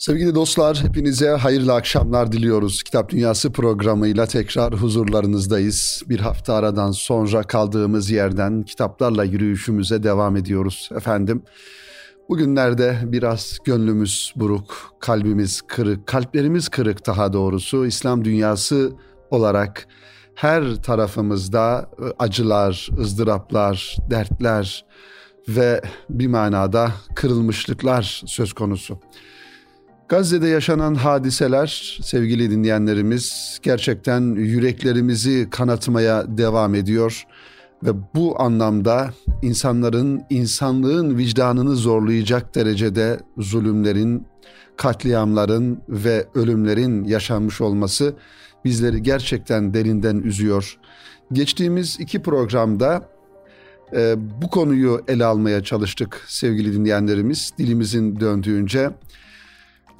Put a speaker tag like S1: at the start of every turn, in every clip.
S1: Sevgili dostlar, hepinize hayırlı akşamlar diliyoruz. Kitap Dünyası programıyla tekrar huzurlarınızdayız. Bir hafta aradan sonra kaldığımız yerden kitaplarla yürüyüşümüze devam ediyoruz efendim. Bugünlerde biraz gönlümüz buruk, kalbimiz kırık, kalplerimiz kırık daha doğrusu. İslam dünyası olarak her tarafımızda acılar, ızdıraplar, dertler ve bir manada kırılmışlıklar söz konusu. Gazze'de yaşanan hadiseler sevgili dinleyenlerimiz gerçekten yüreklerimizi kanatmaya devam ediyor ve bu anlamda insanların insanlığın vicdanını zorlayacak derecede zulümlerin, katliamların ve ölümlerin yaşanmış olması bizleri gerçekten derinden üzüyor. Geçtiğimiz iki programda e, bu konuyu ele almaya çalıştık sevgili dinleyenlerimiz dilimizin döndüğünce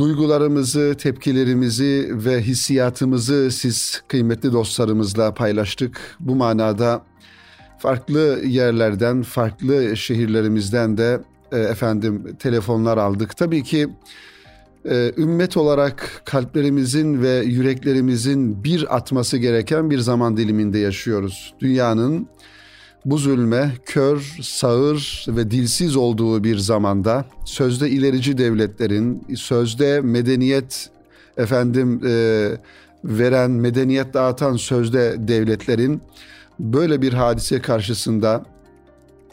S1: duygularımızı, tepkilerimizi ve hissiyatımızı siz kıymetli dostlarımızla paylaştık. Bu manada farklı yerlerden, farklı şehirlerimizden de e, efendim telefonlar aldık. Tabii ki e, ümmet olarak kalplerimizin ve yüreklerimizin bir atması gereken bir zaman diliminde yaşıyoruz. Dünyanın bu zulme kör, sağır ve dilsiz olduğu bir zamanda sözde ilerici devletlerin, sözde medeniyet efendim e, veren, medeniyet dağıtan sözde devletlerin böyle bir hadise karşısında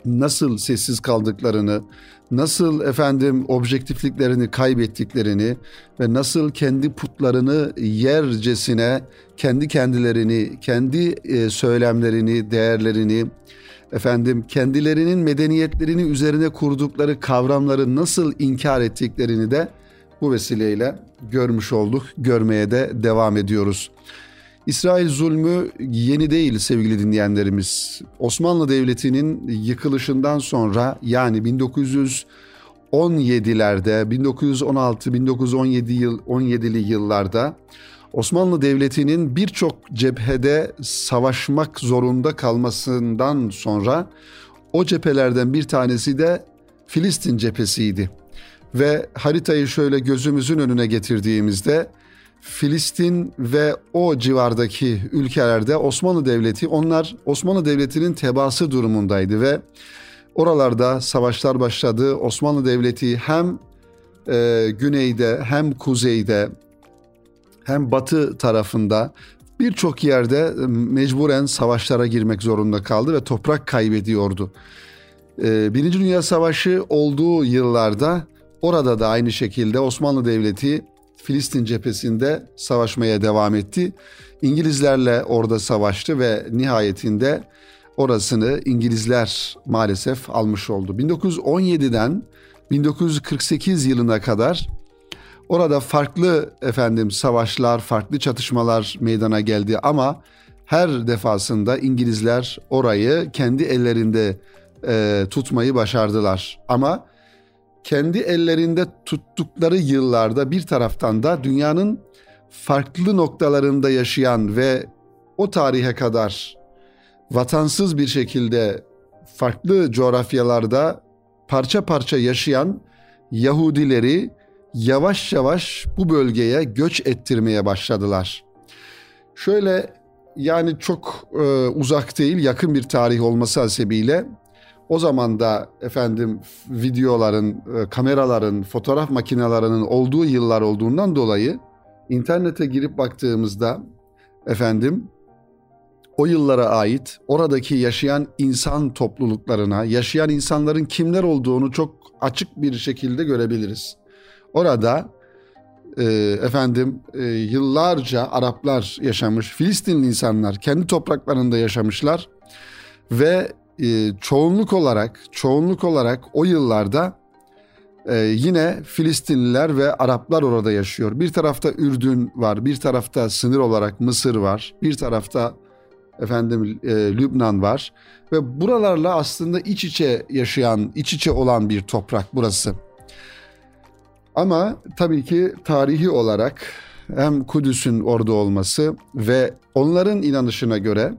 S1: nasıl sessiz kaldıklarını, nasıl efendim objektifliklerini kaybettiklerini ve nasıl kendi putlarını yercesine kendi kendilerini, kendi e, söylemlerini, değerlerini, efendim kendilerinin medeniyetlerini üzerine kurdukları kavramları nasıl inkar ettiklerini de bu vesileyle görmüş olduk, görmeye de devam ediyoruz. İsrail zulmü yeni değil sevgili dinleyenlerimiz. Osmanlı Devleti'nin yıkılışından sonra yani 1917'lerde, 1916, 1917 yıl 17'li yıllarda Osmanlı Devleti'nin birçok cephede savaşmak zorunda kalmasından sonra o cephelerden bir tanesi de Filistin cephesiydi. Ve haritayı şöyle gözümüzün önüne getirdiğimizde Filistin ve o civardaki ülkelerde Osmanlı Devleti onlar Osmanlı Devleti'nin tebası durumundaydı ve oralarda savaşlar başladı. Osmanlı Devleti hem e, güneyde hem kuzeyde hem batı tarafında birçok yerde mecburen savaşlara girmek zorunda kaldı ve toprak kaybediyordu. E, Birinci Dünya Savaşı olduğu yıllarda orada da aynı şekilde Osmanlı Devleti Filistin cephesinde savaşmaya devam etti. İngilizlerle orada savaştı ve nihayetinde orasını İngilizler maalesef almış oldu. 1917'den 1948 yılına kadar orada farklı efendim savaşlar, farklı çatışmalar meydana geldi ama her defasında İngilizler orayı kendi ellerinde e, tutmayı başardılar. Ama kendi ellerinde tuttukları yıllarda bir taraftan da dünyanın farklı noktalarında yaşayan ve o tarihe kadar vatansız bir şekilde farklı coğrafyalarda parça parça yaşayan Yahudileri yavaş yavaş bu bölgeye göç ettirmeye başladılar. Şöyle yani çok e, uzak değil yakın bir tarih olması hasebiyle o zaman da efendim videoların, e, kameraların, fotoğraf makinelerinin olduğu yıllar olduğundan dolayı internete girip baktığımızda efendim o yıllara ait oradaki yaşayan insan topluluklarına, yaşayan insanların kimler olduğunu çok açık bir şekilde görebiliriz. Orada e, efendim e, yıllarca Araplar yaşamış, Filistinli insanlar kendi topraklarında yaşamışlar ve e, çoğunluk olarak çoğunluk olarak o yıllarda e, yine Filistinliler ve Araplar orada yaşıyor. Bir tarafta Ürdün var, bir tarafta sınır olarak Mısır var, bir tarafta efendim e, Lübnan var ve buralarla aslında iç içe yaşayan, iç içe olan bir toprak burası. Ama tabii ki tarihi olarak hem Kudüs'ün orada olması ve onların inanışına göre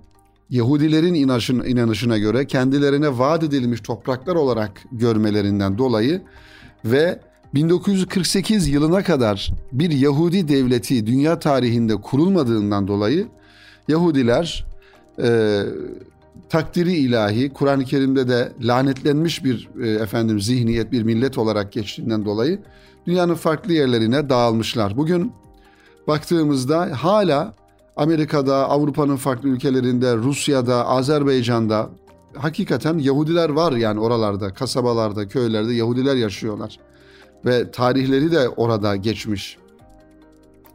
S1: Yahudilerin inanışın, inanışına göre kendilerine vaat edilmiş topraklar olarak görmelerinden dolayı ve 1948 yılına kadar bir Yahudi devleti dünya tarihinde kurulmadığından dolayı Yahudiler e, takdiri ilahi Kur'an-ı Kerim'de de lanetlenmiş bir e, efendim zihniyet bir millet olarak geçtiğinden dolayı dünyanın farklı yerlerine dağılmışlar. Bugün baktığımızda hala Amerika'da, Avrupa'nın farklı ülkelerinde, Rusya'da, Azerbaycan'da hakikaten Yahudiler var yani oralarda, kasabalarda, köylerde Yahudiler yaşıyorlar. Ve tarihleri de orada geçmiş.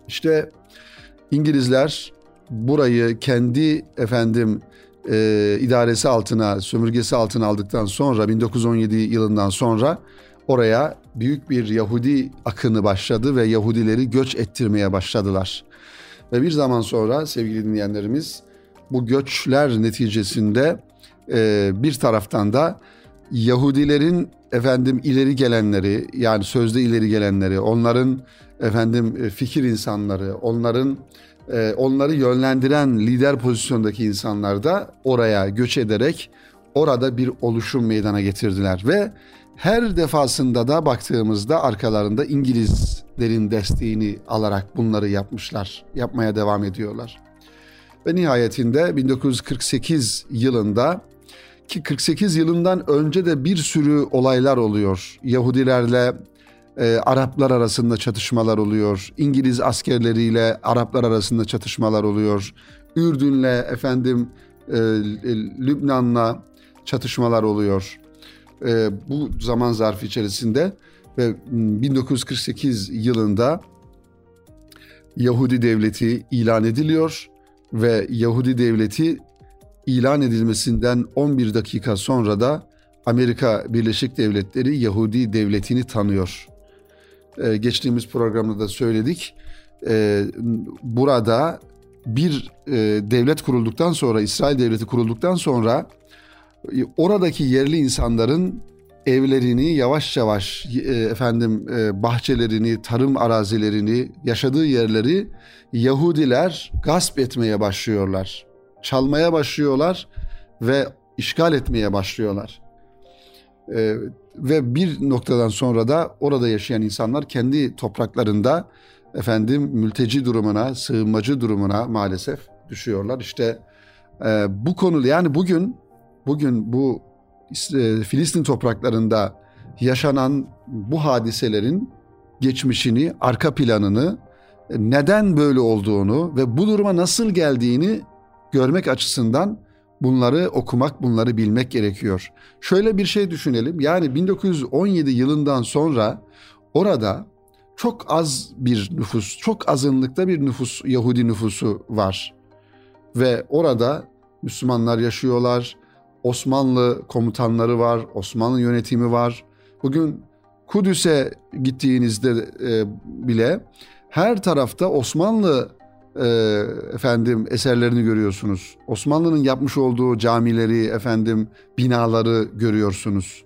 S1: İşte İngilizler burayı kendi efendim e, idaresi altına, sömürgesi altına aldıktan sonra 1917 yılından sonra oraya büyük bir Yahudi akını başladı ve Yahudileri göç ettirmeye başladılar. Ve bir zaman sonra sevgili dinleyenlerimiz bu göçler neticesinde e, bir taraftan da Yahudilerin efendim ileri gelenleri yani sözde ileri gelenleri, onların efendim e, fikir insanları, onların e, onları yönlendiren lider pozisyondaki insanlar da oraya göç ederek orada bir oluşum meydana getirdiler. Ve her defasında da baktığımızda arkalarında İngilizlerin desteğini alarak bunları yapmışlar, yapmaya devam ediyorlar. Ve nihayetinde 1948 yılında ki 48 yılından önce de bir sürü olaylar oluyor. Yahudilerle e, Araplar arasında çatışmalar oluyor. İngiliz askerleriyle Araplar arasında çatışmalar oluyor. Ürdün'le efendim e, Lübnan'la çatışmalar oluyor. E, bu zaman zarfı içerisinde ve 1948 yılında Yahudi devleti ilan ediliyor ve Yahudi devleti ilan edilmesinden 11 dakika sonra da Amerika Birleşik Devletleri Yahudi devletini tanıyor. Ee, geçtiğimiz programda da söyledik. Ee, burada bir e, devlet kurulduktan sonra, İsrail devleti kurulduktan sonra oradaki yerli insanların evlerini yavaş yavaş e, efendim e, bahçelerini, tarım arazilerini, yaşadığı yerleri Yahudiler gasp etmeye başlıyorlar. Çalmaya başlıyorlar ve işgal etmeye başlıyorlar. E, ve bir noktadan sonra da orada yaşayan insanlar kendi topraklarında efendim mülteci durumuna, sığınmacı durumuna maalesef düşüyorlar. İşte e, bu konu yani bugün bugün bu e, Filistin topraklarında yaşanan bu hadiselerin geçmişini, arka planını, neden böyle olduğunu ve bu duruma nasıl geldiğini görmek açısından bunları okumak, bunları bilmek gerekiyor. Şöyle bir şey düşünelim. Yani 1917 yılından sonra orada çok az bir nüfus, çok azınlıkta bir nüfus, Yahudi nüfusu var. Ve orada Müslümanlar yaşıyorlar. Osmanlı komutanları var, Osmanlı yönetimi var. Bugün Kudüs'e gittiğinizde e, bile her tarafta Osmanlı e, efendim eserlerini görüyorsunuz. Osmanlı'nın yapmış olduğu camileri, efendim binaları görüyorsunuz.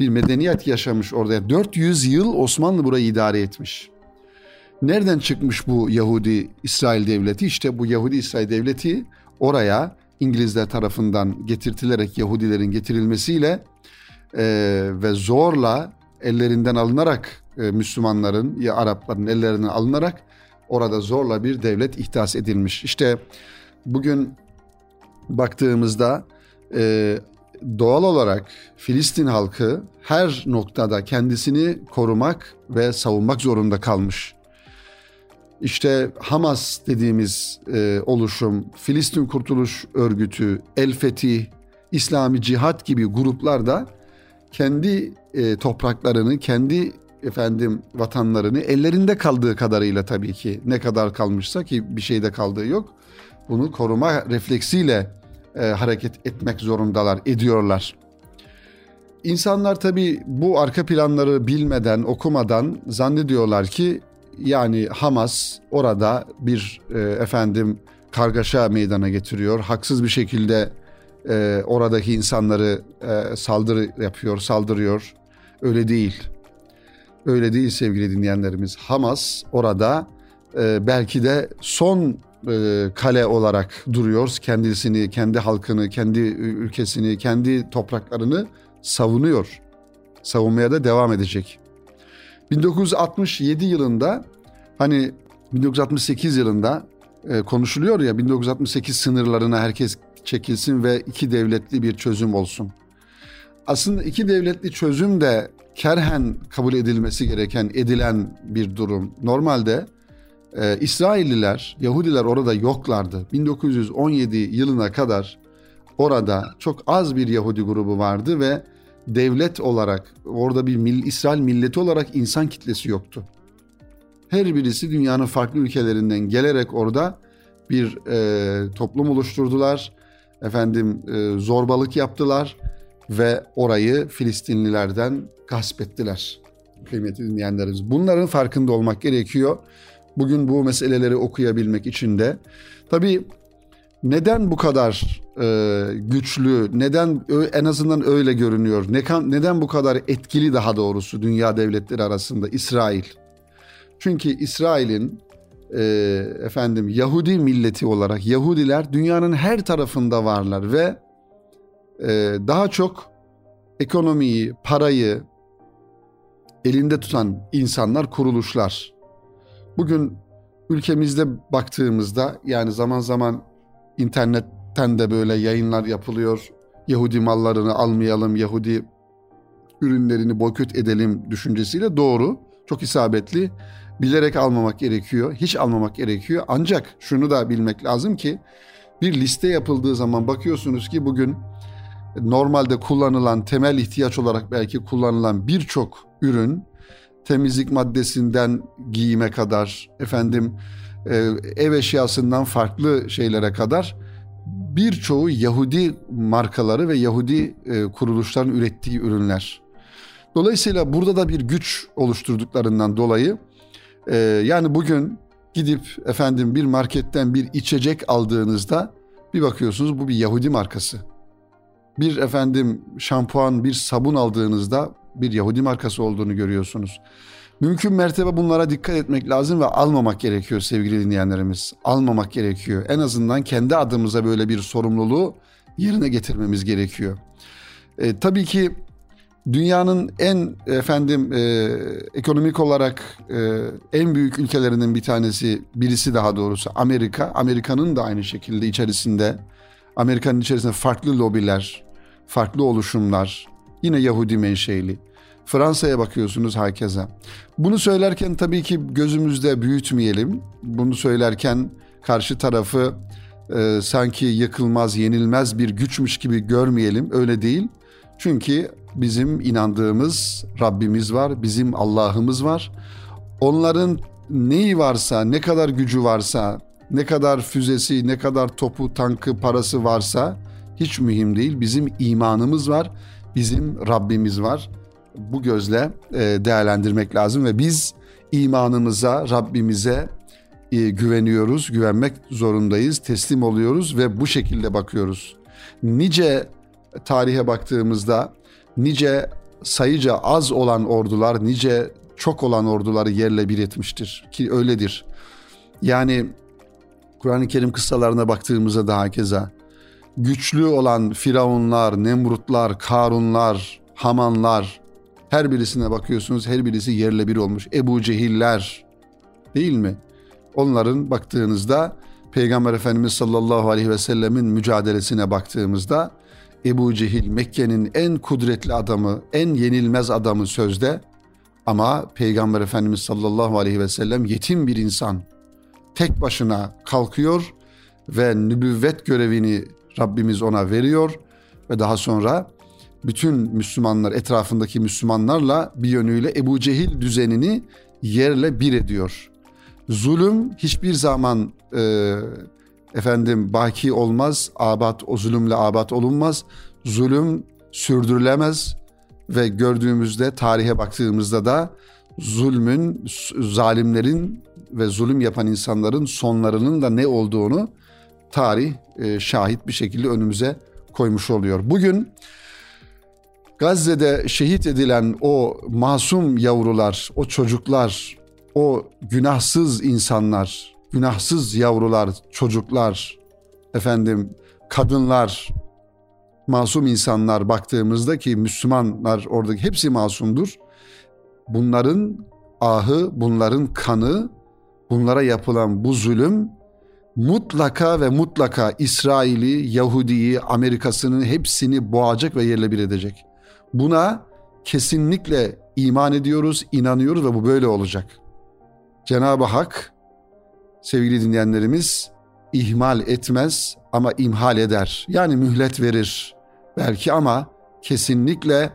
S1: Bir medeniyet yaşamış orada. 400 yıl Osmanlı burayı idare etmiş. Nereden çıkmış bu Yahudi İsrail devleti? İşte bu Yahudi İsrail devleti oraya İngilizler tarafından getirtilerek Yahudilerin getirilmesiyle e, ve zorla ellerinden alınarak e, Müslümanların ya Arapların ellerinden alınarak orada zorla bir devlet ihdas edilmiş. İşte bugün baktığımızda e, doğal olarak Filistin halkı her noktada kendisini korumak ve savunmak zorunda kalmış. İşte Hamas dediğimiz e, oluşum, Filistin Kurtuluş Örgütü, El Fetih, İslami Cihat gibi gruplar da kendi e, topraklarını, kendi efendim vatanlarını ellerinde kaldığı kadarıyla tabii ki ne kadar kalmışsa ki bir şeyde kaldığı yok. Bunu koruma refleksiyle e, hareket etmek zorundalar, ediyorlar. İnsanlar tabii bu arka planları bilmeden, okumadan zannediyorlar ki yani Hamas orada bir e, efendim kargaşa meydana getiriyor. Haksız bir şekilde e, oradaki insanları e, saldırı yapıyor, saldırıyor. Öyle değil. Öyle değil sevgili dinleyenlerimiz. Hamas orada e, belki de son e, kale olarak duruyor. Kendisini, kendi halkını, kendi ülkesini, kendi topraklarını savunuyor. Savunmaya da devam edecek. 1967 yılında hani 1968 yılında e, konuşuluyor ya 1968 sınırlarına herkes çekilsin ve iki devletli bir çözüm olsun. Aslında iki devletli çözüm de kerhen kabul edilmesi gereken, edilen bir durum. Normalde e, İsrailliler, Yahudiler orada yoklardı. 1917 yılına kadar orada çok az bir Yahudi grubu vardı ve devlet olarak orada bir mil, İsrail milleti olarak insan kitlesi yoktu. Her birisi dünyanın farklı ülkelerinden gelerek orada bir e, toplum oluşturdular. Efendim e, zorbalık yaptılar ve orayı Filistinlilerden gasp ettiler. Kıymetli dinleyenlerimiz. Bunların farkında olmak gerekiyor. Bugün bu meseleleri okuyabilmek için de. Tabii neden bu kadar e, güçlü, neden en azından öyle görünüyor, ne, neden bu kadar etkili daha doğrusu dünya devletleri arasında İsrail? Çünkü İsrail'in e, efendim Yahudi milleti olarak Yahudiler dünyanın her tarafında varlar ve e, daha çok ekonomiyi, parayı elinde tutan insanlar, kuruluşlar. Bugün ülkemizde baktığımızda yani zaman zaman internetten de böyle yayınlar yapılıyor. Yahudi mallarını almayalım, Yahudi ürünlerini boykot edelim düşüncesiyle doğru, çok isabetli. Bilerek almamak gerekiyor, hiç almamak gerekiyor. Ancak şunu da bilmek lazım ki bir liste yapıldığı zaman bakıyorsunuz ki bugün normalde kullanılan temel ihtiyaç olarak belki kullanılan birçok ürün temizlik maddesinden giyime kadar efendim ev eşyasından farklı şeylere kadar birçoğu Yahudi markaları ve Yahudi e, kuruluşların ürettiği ürünler. Dolayısıyla burada da bir güç oluşturduklarından dolayı e, yani bugün gidip efendim bir marketten bir içecek aldığınızda bir bakıyorsunuz bu bir Yahudi markası. Bir efendim şampuan, bir sabun aldığınızda bir Yahudi markası olduğunu görüyorsunuz. Mümkün mertebe bunlara dikkat etmek lazım ve almamak gerekiyor sevgili dinleyenlerimiz. Almamak gerekiyor. En azından kendi adımıza böyle bir sorumluluğu yerine getirmemiz gerekiyor. E, tabii ki dünyanın en efendim e, ekonomik olarak e, en büyük ülkelerinden bir tanesi, birisi daha doğrusu Amerika. Amerika'nın da aynı şekilde içerisinde, Amerika'nın içerisinde farklı lobiler, farklı oluşumlar, yine Yahudi menşeli Fransa'ya bakıyorsunuz herkese. Bunu söylerken tabii ki gözümüzde büyütmeyelim. Bunu söylerken karşı tarafı e, sanki yıkılmaz, yenilmez bir güçmüş gibi görmeyelim. Öyle değil. Çünkü bizim inandığımız Rabbimiz var, bizim Allah'ımız var. Onların neyi varsa, ne kadar gücü varsa, ne kadar füzesi, ne kadar topu, tankı, parası varsa hiç mühim değil. Bizim imanımız var, bizim Rabbimiz var bu gözle e, değerlendirmek lazım ve biz imanımıza, Rabbimize e, güveniyoruz, güvenmek zorundayız, teslim oluyoruz ve bu şekilde bakıyoruz. Nice tarihe baktığımızda nice sayıca az olan ordular, nice çok olan orduları yerle bir etmiştir ki öyledir. Yani Kur'an-ı Kerim kıssalarına baktığımızda daha keza güçlü olan Firavunlar, Nemrutlar, Karunlar, Hamanlar, her birisine bakıyorsunuz her birisi yerle bir olmuş. Ebu Cehiller değil mi? Onların baktığınızda Peygamber Efendimiz sallallahu aleyhi ve sellemin mücadelesine baktığımızda Ebu Cehil Mekke'nin en kudretli adamı, en yenilmez adamı sözde ama Peygamber Efendimiz sallallahu aleyhi ve sellem yetim bir insan. Tek başına kalkıyor ve nübüvvet görevini Rabbimiz ona veriyor ve daha sonra bütün Müslümanlar etrafındaki Müslümanlarla bir yönüyle Ebu Cehil düzenini yerle bir ediyor. Zulüm hiçbir zaman e, efendim baki olmaz, abat o zulümle abat olunmaz. Zulüm sürdürülemez ve gördüğümüzde tarihe baktığımızda da zulmün, zalimlerin ve zulüm yapan insanların sonlarının da ne olduğunu tarih e, şahit bir şekilde önümüze koymuş oluyor. Bugün Gazze'de şehit edilen o masum yavrular, o çocuklar, o günahsız insanlar, günahsız yavrular, çocuklar, efendim kadınlar, masum insanlar baktığımızda ki Müslümanlar oradaki hepsi masumdur. Bunların ahı, bunların kanı, bunlara yapılan bu zulüm mutlaka ve mutlaka İsrail'i, Yahudi'yi, Amerika'sının hepsini boğacak ve yerle bir edecek. Buna kesinlikle iman ediyoruz, inanıyoruz ve bu böyle olacak. Cenab-ı Hak sevgili dinleyenlerimiz ihmal etmez ama imhal eder. Yani mühlet verir belki ama kesinlikle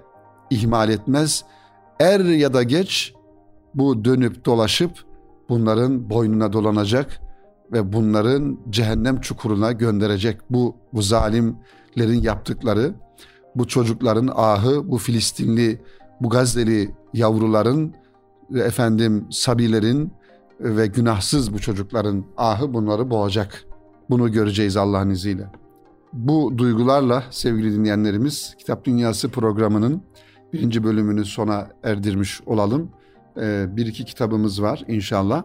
S1: ihmal etmez. Er ya da geç bu dönüp dolaşıp bunların boynuna dolanacak ve bunların cehennem çukuruna gönderecek bu, bu zalimlerin yaptıkları, bu çocukların ahı, bu Filistinli, bu Gazze'li yavruların, efendim Sabilerin ve günahsız bu çocukların ahı bunları boğacak. Bunu göreceğiz Allah'ın izniyle. Bu duygularla sevgili dinleyenlerimiz Kitap Dünyası programının birinci bölümünü sona erdirmiş olalım. Ee, bir iki kitabımız var inşallah.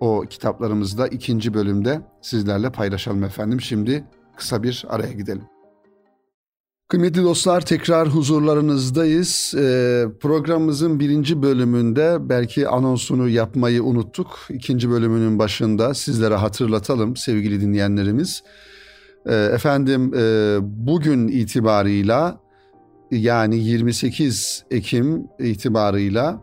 S1: O kitaplarımızı da ikinci bölümde sizlerle paylaşalım efendim. Şimdi kısa bir araya gidelim. Kıymetli dostlar tekrar huzurlarınızdayız. Ee, programımızın birinci bölümünde belki anonsunu yapmayı unuttuk. İkinci bölümünün başında sizlere hatırlatalım sevgili dinleyenlerimiz. Ee, efendim e, bugün itibarıyla yani 28 Ekim itibarıyla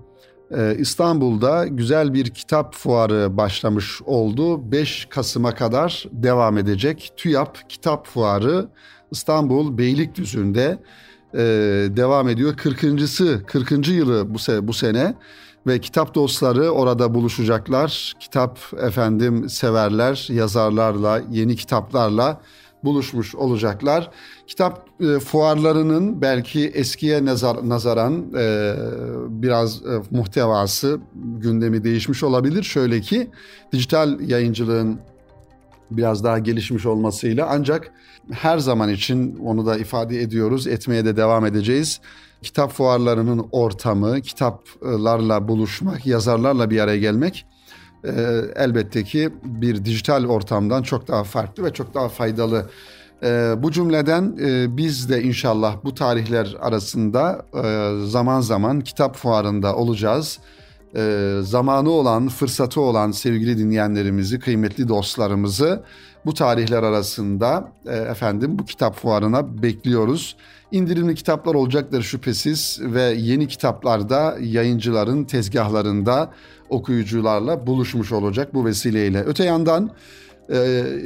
S1: e, İstanbul'da güzel bir kitap fuarı başlamış oldu. 5 Kasım'a kadar devam edecek. TÜYAP Kitap Fuarı İstanbul Beylikdüzü'nde e, devam ediyor. 40.sı 40. yılı bu, se bu sene ve kitap dostları orada buluşacaklar. Kitap efendim severler, yazarlarla, yeni kitaplarla buluşmuş olacaklar. Kitap e, fuarlarının belki eskiye nazar, nazaran e, biraz e, muhtevası, gündemi değişmiş olabilir. Şöyle ki dijital yayıncılığın biraz daha gelişmiş olmasıyla ancak her zaman için onu da ifade ediyoruz, etmeye de devam edeceğiz. Kitap fuarlarının ortamı, kitaplarla buluşmak, yazarlarla bir araya gelmek e, elbette ki bir dijital ortamdan çok daha farklı ve çok daha faydalı. E, bu cümleden e, biz de inşallah bu tarihler arasında e, zaman zaman kitap fuarında olacağız. E, zamanı olan, fırsatı olan sevgili dinleyenlerimizi, kıymetli dostlarımızı bu tarihler arasında e, efendim bu kitap fuarına bekliyoruz. İndirimli kitaplar olacaktır şüphesiz ve yeni kitaplarda yayıncıların tezgahlarında okuyucularla buluşmuş olacak bu vesileyle. Öte yandan e,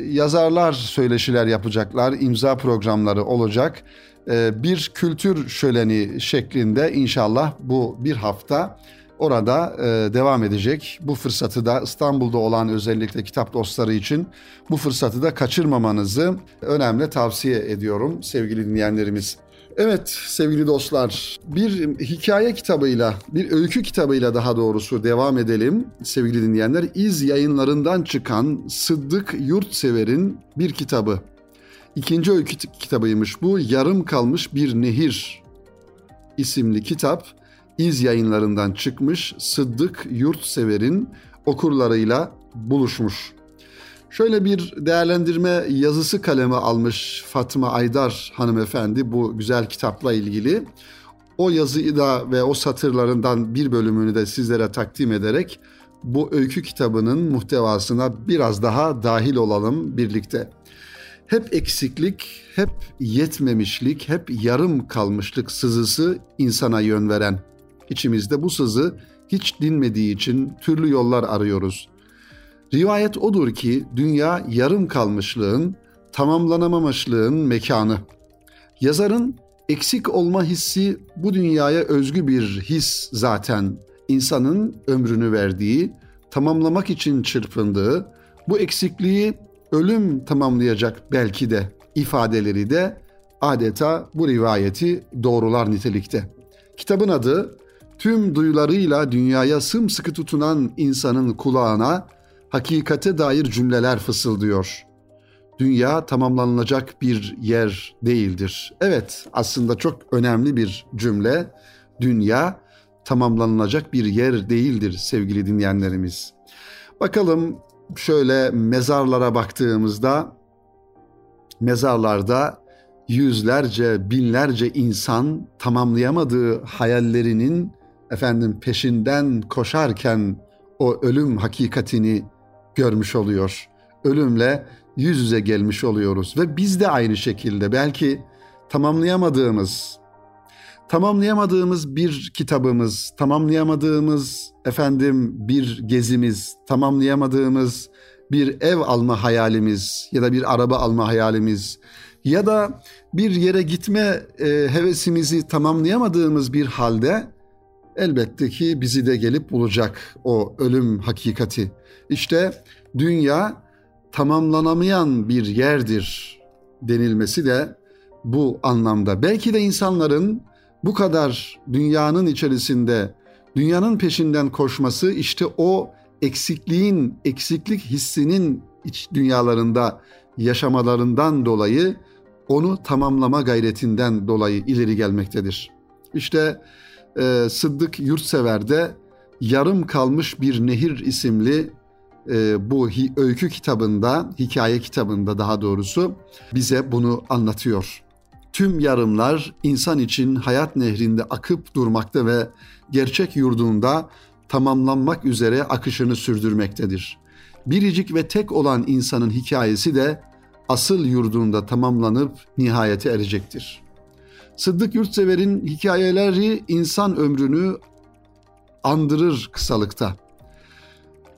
S1: yazarlar söyleşiler yapacaklar, imza programları olacak. E, bir kültür şöleni şeklinde inşallah bu bir hafta orada e, devam edecek. Bu fırsatı da İstanbul'da olan özellikle kitap dostları için bu fırsatı da kaçırmamanızı önemli tavsiye ediyorum sevgili dinleyenlerimiz. Evet sevgili dostlar bir hikaye kitabıyla bir öykü kitabıyla daha doğrusu devam edelim sevgili dinleyenler. İz yayınlarından çıkan Sıddık Yurtsever'in bir kitabı. İkinci öykü kitabıymış bu. Yarım kalmış bir nehir isimli kitap İz yayınlarından çıkmış Sıddık Yurtsever'in okurlarıyla buluşmuş. Şöyle bir değerlendirme yazısı kaleme almış Fatma Aydar hanımefendi bu güzel kitapla ilgili. O yazıyı da ve o satırlarından bir bölümünü de sizlere takdim ederek bu öykü kitabının muhtevasına biraz daha dahil olalım birlikte. Hep eksiklik, hep yetmemişlik, hep yarım kalmışlık sızısı insana yön veren. İçimizde bu sızı hiç dinmediği için türlü yollar arıyoruz. Rivayet odur ki dünya yarım kalmışlığın, tamamlanamamışlığın mekanı. Yazarın eksik olma hissi bu dünyaya özgü bir his zaten. İnsanın ömrünü verdiği, tamamlamak için çırpındığı, bu eksikliği ölüm tamamlayacak belki de ifadeleri de adeta bu rivayeti doğrular nitelikte. Kitabın adı tüm duyularıyla dünyaya sımsıkı tutunan insanın kulağına hakikate dair cümleler fısıldıyor. Dünya tamamlanılacak bir yer değildir. Evet, aslında çok önemli bir cümle. Dünya tamamlanılacak bir yer değildir sevgili dinleyenlerimiz. Bakalım şöyle mezarlara baktığımızda mezarlarda yüzlerce, binlerce insan tamamlayamadığı hayallerinin efendim peşinden koşarken o ölüm hakikatini görmüş oluyor. Ölümle yüz yüze gelmiş oluyoruz ve biz de aynı şekilde belki tamamlayamadığımız tamamlayamadığımız bir kitabımız, tamamlayamadığımız efendim bir gezimiz, tamamlayamadığımız bir ev alma hayalimiz ya da bir araba alma hayalimiz ya da bir yere gitme e, hevesimizi tamamlayamadığımız bir halde elbette ki bizi de gelip bulacak o ölüm hakikati. İşte dünya tamamlanamayan bir yerdir denilmesi de bu anlamda. Belki de insanların bu kadar dünyanın içerisinde dünyanın peşinden koşması işte o eksikliğin, eksiklik hissinin iç dünyalarında yaşamalarından dolayı onu tamamlama gayretinden dolayı ileri gelmektedir. İşte e, Sıddık Yurtsever'de Yarım Kalmış Bir Nehir isimli e, bu hi, öykü kitabında, hikaye kitabında daha doğrusu bize bunu anlatıyor. Tüm yarımlar insan için hayat nehrinde akıp durmakta ve gerçek yurdunda tamamlanmak üzere akışını sürdürmektedir. Biricik ve tek olan insanın hikayesi de asıl yurdunda tamamlanıp nihayete erecektir. Sıddık Yurtsever'in hikayeleri insan ömrünü andırır kısalıkta.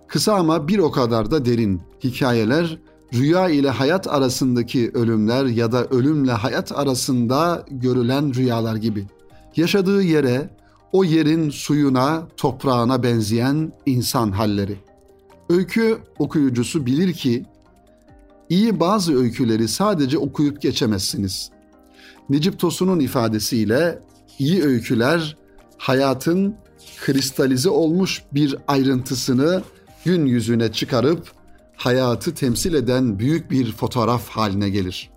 S1: Kısa ama bir o kadar da derin hikayeler rüya ile hayat arasındaki ölümler ya da ölümle hayat arasında görülen rüyalar gibi. Yaşadığı yere, o yerin suyuna, toprağına benzeyen insan halleri. Öykü okuyucusu bilir ki iyi bazı öyküleri sadece okuyup geçemezsiniz. Necip Tosun'un ifadesiyle iyi öyküler hayatın kristalize olmuş bir ayrıntısını gün yüzüne çıkarıp hayatı temsil eden büyük bir fotoğraf haline gelir.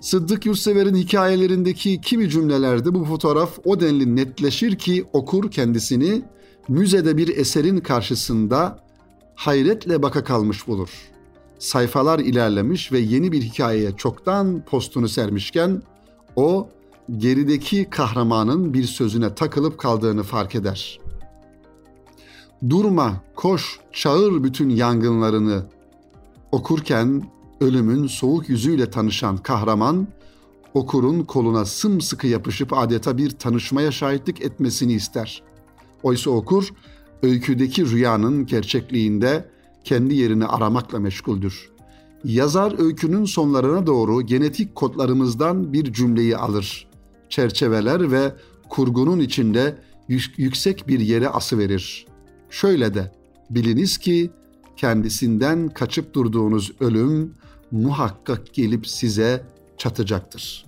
S1: Sıddık Yurtsever'in hikayelerindeki kimi cümlelerde bu fotoğraf o denli netleşir ki okur kendisini müzede bir eserin karşısında hayretle baka kalmış bulur. Sayfalar ilerlemiş ve yeni bir hikayeye çoktan postunu sermişken o gerideki kahramanın bir sözüne takılıp kaldığını fark eder. Durma, koş, çağır bütün yangınlarını. Okurken ölümün soğuk yüzüyle tanışan kahraman, okurun koluna sımsıkı yapışıp adeta bir tanışmaya şahitlik etmesini ister. Oysa okur, öyküdeki rüyanın gerçekliğinde kendi yerini aramakla meşguldür. Yazar öykünün sonlarına doğru genetik kodlarımızdan bir cümleyi alır. Çerçeveler ve kurgunun içinde yüksek bir yere asıverir. Şöyle de biliniz ki kendisinden kaçıp durduğunuz ölüm muhakkak gelip size çatacaktır.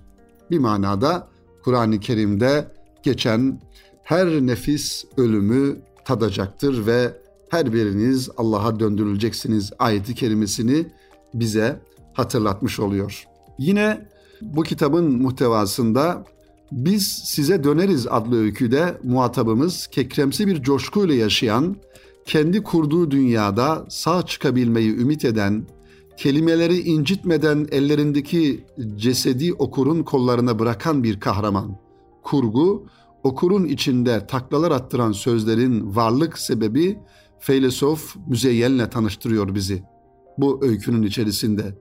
S1: Bir manada Kur'an-ı Kerim'de geçen her nefis ölümü tadacaktır ve her biriniz Allah'a döndürüleceksiniz ayeti kerimesini bize hatırlatmış oluyor. Yine bu kitabın muhtevasında biz size döneriz adlı öyküde muhatabımız kekremsi bir coşkuyla yaşayan, kendi kurduğu dünyada sağ çıkabilmeyi ümit eden, kelimeleri incitmeden ellerindeki cesedi okurun kollarına bırakan bir kahraman. Kurgu, okurun içinde taklalar attıran sözlerin varlık sebebi feylesof Müzeyyen'le tanıştırıyor bizi bu öykünün içerisinde.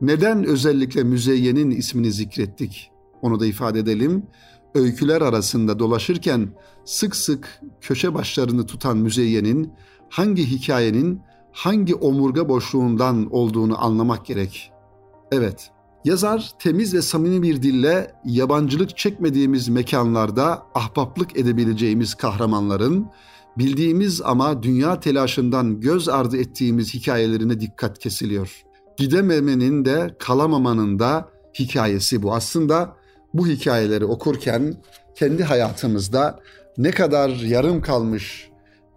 S1: Neden özellikle Müzeyyen'in ismini zikrettik? Onu da ifade edelim. Öyküler arasında dolaşırken sık sık köşe başlarını tutan Müzeyyen'in hangi hikayenin hangi omurga boşluğundan olduğunu anlamak gerek. Evet, yazar temiz ve samimi bir dille yabancılık çekmediğimiz mekanlarda ahbaplık edebileceğimiz kahramanların bildiğimiz ama dünya telaşından göz ardı ettiğimiz hikayelerine dikkat kesiliyor. Gidememenin de kalamamanın da hikayesi bu. Aslında bu hikayeleri okurken kendi hayatımızda ne kadar yarım kalmış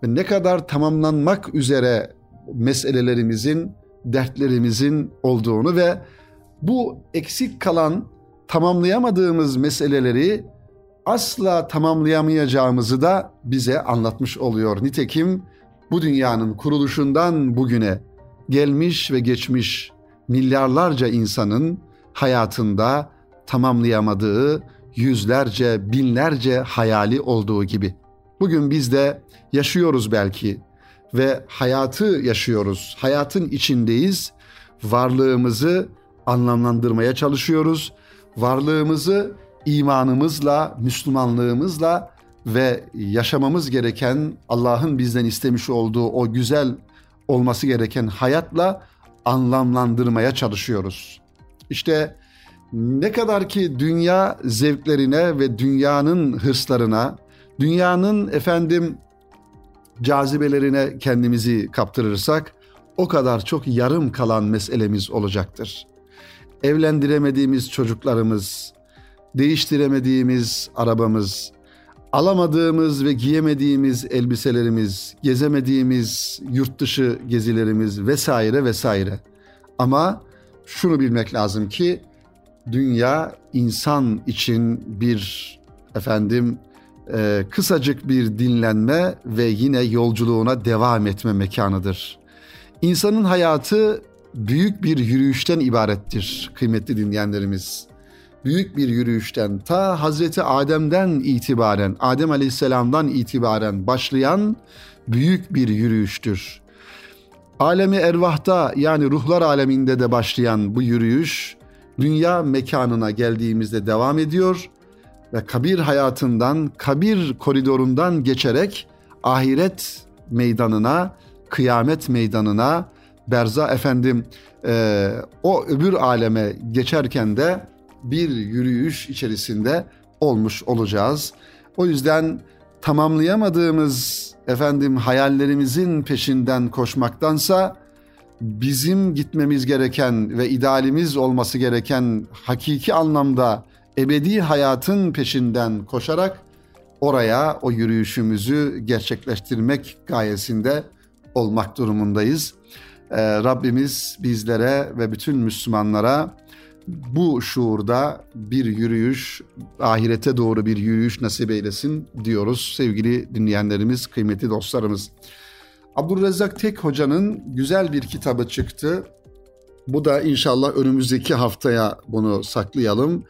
S1: ve ne kadar tamamlanmak üzere meselelerimizin, dertlerimizin olduğunu ve bu eksik kalan tamamlayamadığımız meseleleri asla tamamlayamayacağımızı da bize anlatmış oluyor. Nitekim bu dünyanın kuruluşundan bugüne gelmiş ve geçmiş milyarlarca insanın hayatında tamamlayamadığı yüzlerce, binlerce hayali olduğu gibi. Bugün biz de yaşıyoruz belki ve hayatı yaşıyoruz. Hayatın içindeyiz. Varlığımızı anlamlandırmaya çalışıyoruz. Varlığımızı imanımızla, Müslümanlığımızla ve yaşamamız gereken Allah'ın bizden istemiş olduğu o güzel olması gereken hayatla anlamlandırmaya çalışıyoruz. İşte ne kadar ki dünya zevklerine ve dünyanın hırslarına, dünyanın efendim cazibelerine kendimizi kaptırırsak o kadar çok yarım kalan meselemiz olacaktır. Evlendiremediğimiz çocuklarımız, değiştiremediğimiz arabamız, alamadığımız ve giyemediğimiz elbiselerimiz, gezemediğimiz yurt dışı gezilerimiz vesaire vesaire. Ama şunu bilmek lazım ki dünya insan için bir efendim e, kısacık bir dinlenme ve yine yolculuğuna devam etme mekanıdır. İnsanın hayatı büyük bir yürüyüşten ibarettir kıymetli dinleyenlerimiz. Büyük bir yürüyüşten ta Hazreti Adem'den itibaren, Adem Aleyhisselam'dan itibaren başlayan büyük bir yürüyüştür. Alemi ervahta yani ruhlar aleminde de başlayan bu yürüyüş dünya mekanına geldiğimizde devam ediyor ve kabir hayatından, kabir koridorundan geçerek ahiret meydanına, kıyamet meydanına, berza efendim e, o öbür aleme geçerken de bir yürüyüş içerisinde olmuş olacağız. O yüzden tamamlayamadığımız efendim hayallerimizin peşinden koşmaktansa bizim gitmemiz gereken ve idealimiz olması gereken hakiki anlamda ebedi hayatın peşinden koşarak oraya o yürüyüşümüzü gerçekleştirmek gayesinde olmak durumundayız. Ee, Rabbimiz bizlere ve bütün Müslümanlara bu şuurda bir yürüyüş, ahirete doğru bir yürüyüş nasip eylesin diyoruz sevgili dinleyenlerimiz, kıymetli dostlarımız. Abdurrezzak Tek Hoca'nın güzel bir kitabı çıktı. Bu da inşallah önümüzdeki haftaya bunu saklayalım.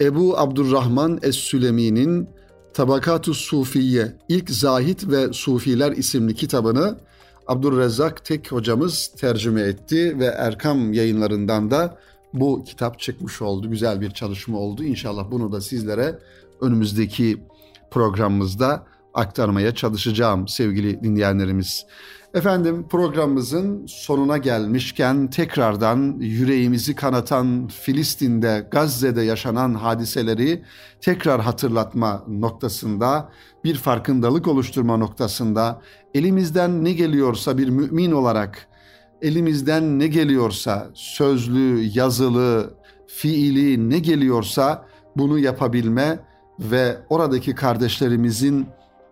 S1: Ebu Abdurrahman Es-Sülemi'nin Tabakatu Sufiye, İlk Zahit ve Sufiler isimli kitabını Abdurrezzak Tek hocamız tercüme etti ve Erkam yayınlarından da bu kitap çıkmış oldu. Güzel bir çalışma oldu. İnşallah bunu da sizlere önümüzdeki programımızda aktarmaya çalışacağım sevgili dinleyenlerimiz. Efendim programımızın sonuna gelmişken tekrardan yüreğimizi kanatan Filistin'de, Gazze'de yaşanan hadiseleri tekrar hatırlatma noktasında, bir farkındalık oluşturma noktasında elimizden ne geliyorsa bir mümin olarak elimizden ne geliyorsa sözlü, yazılı, fiili ne geliyorsa bunu yapabilme ve oradaki kardeşlerimizin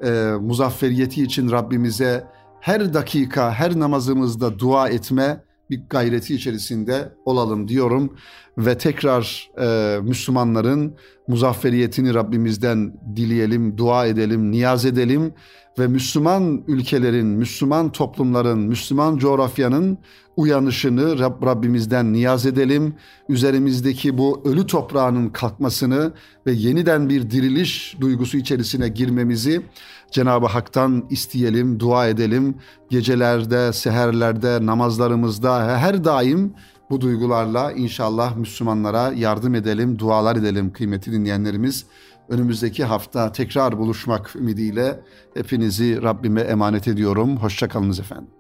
S1: e, muzafferiyeti için Rabbimize her dakika, her namazımızda dua etme bir gayreti içerisinde olalım diyorum ve tekrar e, Müslümanların muzafferiyetini Rabbimizden dileyelim, dua edelim, niyaz edelim ve Müslüman ülkelerin, Müslüman toplumların, Müslüman coğrafyanın uyanışını Rab, Rabbimizden niyaz edelim. Üzerimizdeki bu ölü toprağının kalkmasını ve yeniden bir diriliş duygusu içerisine girmemizi Cenab-ı Hak'tan isteyelim, dua edelim. Gecelerde, seherlerde, namazlarımızda her daim bu duygularla inşallah Müslümanlara yardım edelim, dualar edelim kıymetli dinleyenlerimiz. Önümüzdeki hafta tekrar buluşmak ümidiyle hepinizi Rabbime emanet ediyorum. Hoşçakalınız efendim.